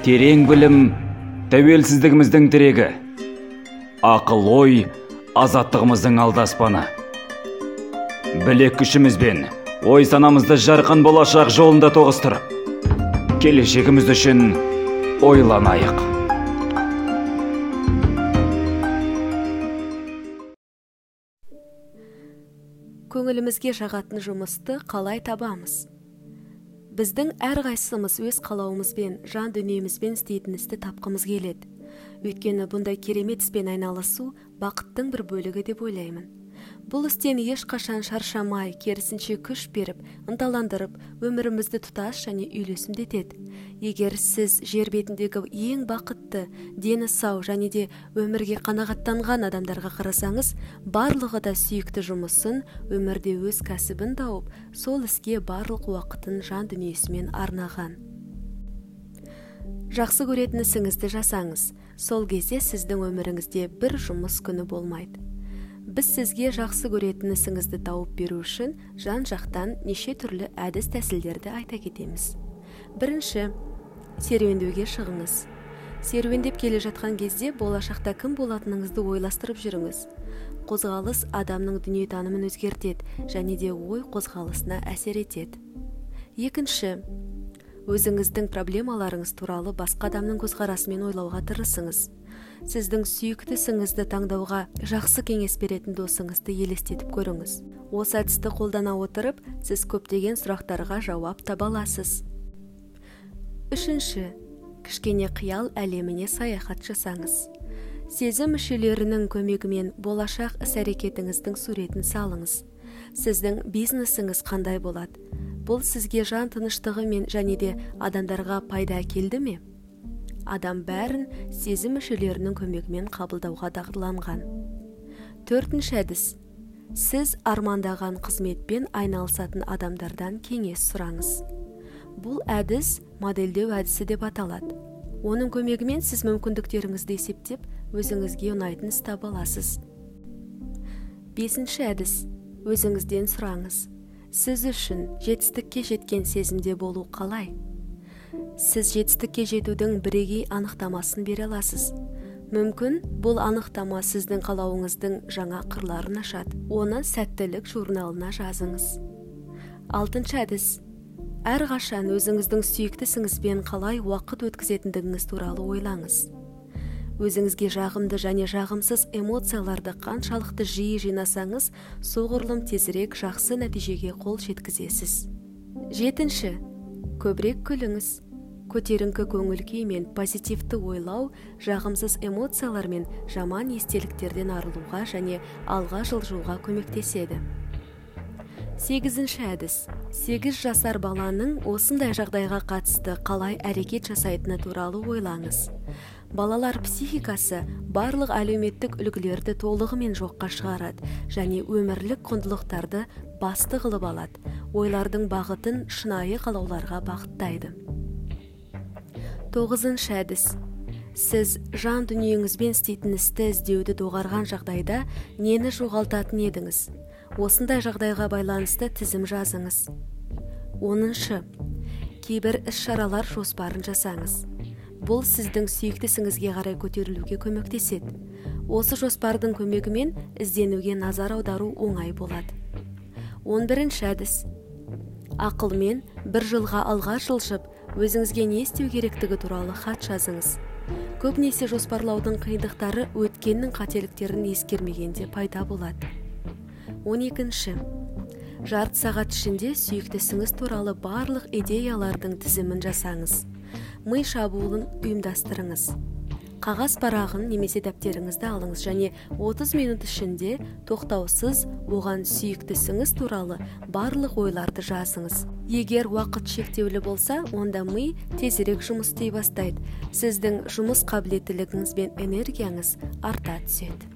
терең білім тәуелсіздігіміздің тірегі. Ақыл ой азаттығымыздың алдаспаны. Білек күшімізбен ой санамызды жарқын болашақ жолында тоғыстырып келешегіміз үшін ойланайық. Көңілімізге жағатын жұмысты қалай табамыз? Біздің әрқайсымыз өз қалауымызбен жан дүниемізбен істейтін істі тапқымыз келеді. Өйткені бұндай керемет іспен айналысу бақыттың бір бөлігі деп ойлаймын. Бұл істен ешқашан шаршамай керісінше күш беріп ынталандырып өмірімізді тұтас және үйлесімді етеді егер сіз жер бетіндегі ең бақытты дені сау және де өмірге қанағаттанған адамдарға қарасаңыз барлығы да сүйікті жұмысын өмірде өз кәсібін тауып сол іске барлық уақытын жан дүниесімен арнаған. Жақсы көретін ісіңізді жасаңыз. Сол кезде сіздің өміріңізде бір жұмыс күні болмайды. Біз сізге жақсы көретін ісіңізді тауып беру үшін жан жақтан неше түрлі әдіс тәсілдерді айта кетеміз. Бірінші серуендеуге шығыңыз. Серуендеп келе жатқан кезде болашақта кім болатыныңызды ойластырып жүріңіз. Қозғалыс адамның дүниетанымын өзгертеді және де ой қозғалысына әсер етеді. Екінші өзіңіздің проблемаларыңыз туралы басқа адамның көзқарасымен ойлауға тырысыңыз. Сіздің сүйікті ісіңізді таңдауға жақсы кеңес беретін досыңызды елестетіп көріңіз. Осы әдісті қолдана отырып сіз көптеген сұрақтарға жауап таба аласыз. Үшінші. Кішкене қиял әлеміне саяхат жасаңыз. Сезім мүшелерінің көмегімен болашақ іс әрекетіңіздің суретін салыңыз. Сіздің бизнесіңіз қандай болады? Бұл сізге жан тыныштығы мен және де адамдарға пайда әкелді ме? Адам бәрін сезім мүшелерінің көмегімен қабылдауға дағдыланған. Төртінші әдіс. Сіз армандаған қызметпен айналысатын адамдардан кеңес сұраңыз бұл әдіс модельдеу әдісі деп аталады. Оның көмегімен сіз мүмкіндіктеріңізді есептеп өзіңізге ұнайтын іс таба аласыз. Бесінші әдіс. Өзіңізден сұраңыз сіз үшін жетістікке жеткен сезімде болу қалай? Сіз жетістікке жетудің бірегей анықтамасын бере аласыз. Мүмкін бұл анықтама сіздің қалауыңыздың жаңа қырларын ашады. Оны сәттілік журналына жазыңыз. Алтыншы әдіс. Әрқашан өзіңіздің сүйікті ісіңізбен қалай уақыт өткізетіндігіңіз туралы ойлаңыз. Өзіңізге жағымды және жағымсыз эмоцияларды қаншалықты жиі жинасаңыз соғұрлым тезірек жақсы нәтижеге қол жеткізесіз. Жетінші. Көбірек күліңіз. Көтеріңкі көңіл күй мен позитивті ойлау жағымсыз эмоциялар мен жаман естеліктерден арылуға және алға жылжуға көмектеседі. Сегізінші әдіс. Сегіз жасар баланың осындай жағдайға қатысты қалай әрекет жасайтыны туралы ойлаңыз. Балалар психикасы барлық әлеуметтік үлгілерді толығымен жоққа шығарады және өмірлік құндылықтарды басты қылып алады. Ойлардың бағытын шынайы қалауларға бағыттайды. Тоғызыншы әдіс. Сіз жан дүниеңізбен істейтін істі іздеуді доғарған жағдайда нені жоғалтатын едіңіз? Осындай жағдайға байланысты тізім жазыңыз. Оныншы. Кейбір іс шаралар жоспарын жасаңыз. Бұл сіздің сүйікті ісіңізге қарай көтерілуге көмектеседі. Осы жоспардың көмегімен ізденуге назар аудару оңай болады. Он бірінші әдіс. Ақылмен бір жылға алға жылжып өзіңізге не істеу керектігі туралы хат жазыңыз. Көбінесе жоспарлаудың қиындықтары өткеннің қателіктерін ескермегенде пайда болады. Он екінші. Жарты сағат ішінде сүйікті ісіңіз туралы барлық идеялардың тізімін жасаңыз. Ми шабуылын ұйымдастырыңыз. Қағаз парағын немесе дәптеріңізді алыңыз және 30 минут ішінде тоқтаусыз оған сүйіктісіңіз туралы барлық ойларды жазыңыз. Егер уақыт шектеулі болса онда ми тезірек жұмыс істей бастайды. Сіздің жұмыс қабілеттілігіңіз бен энергияңыз арта түседі.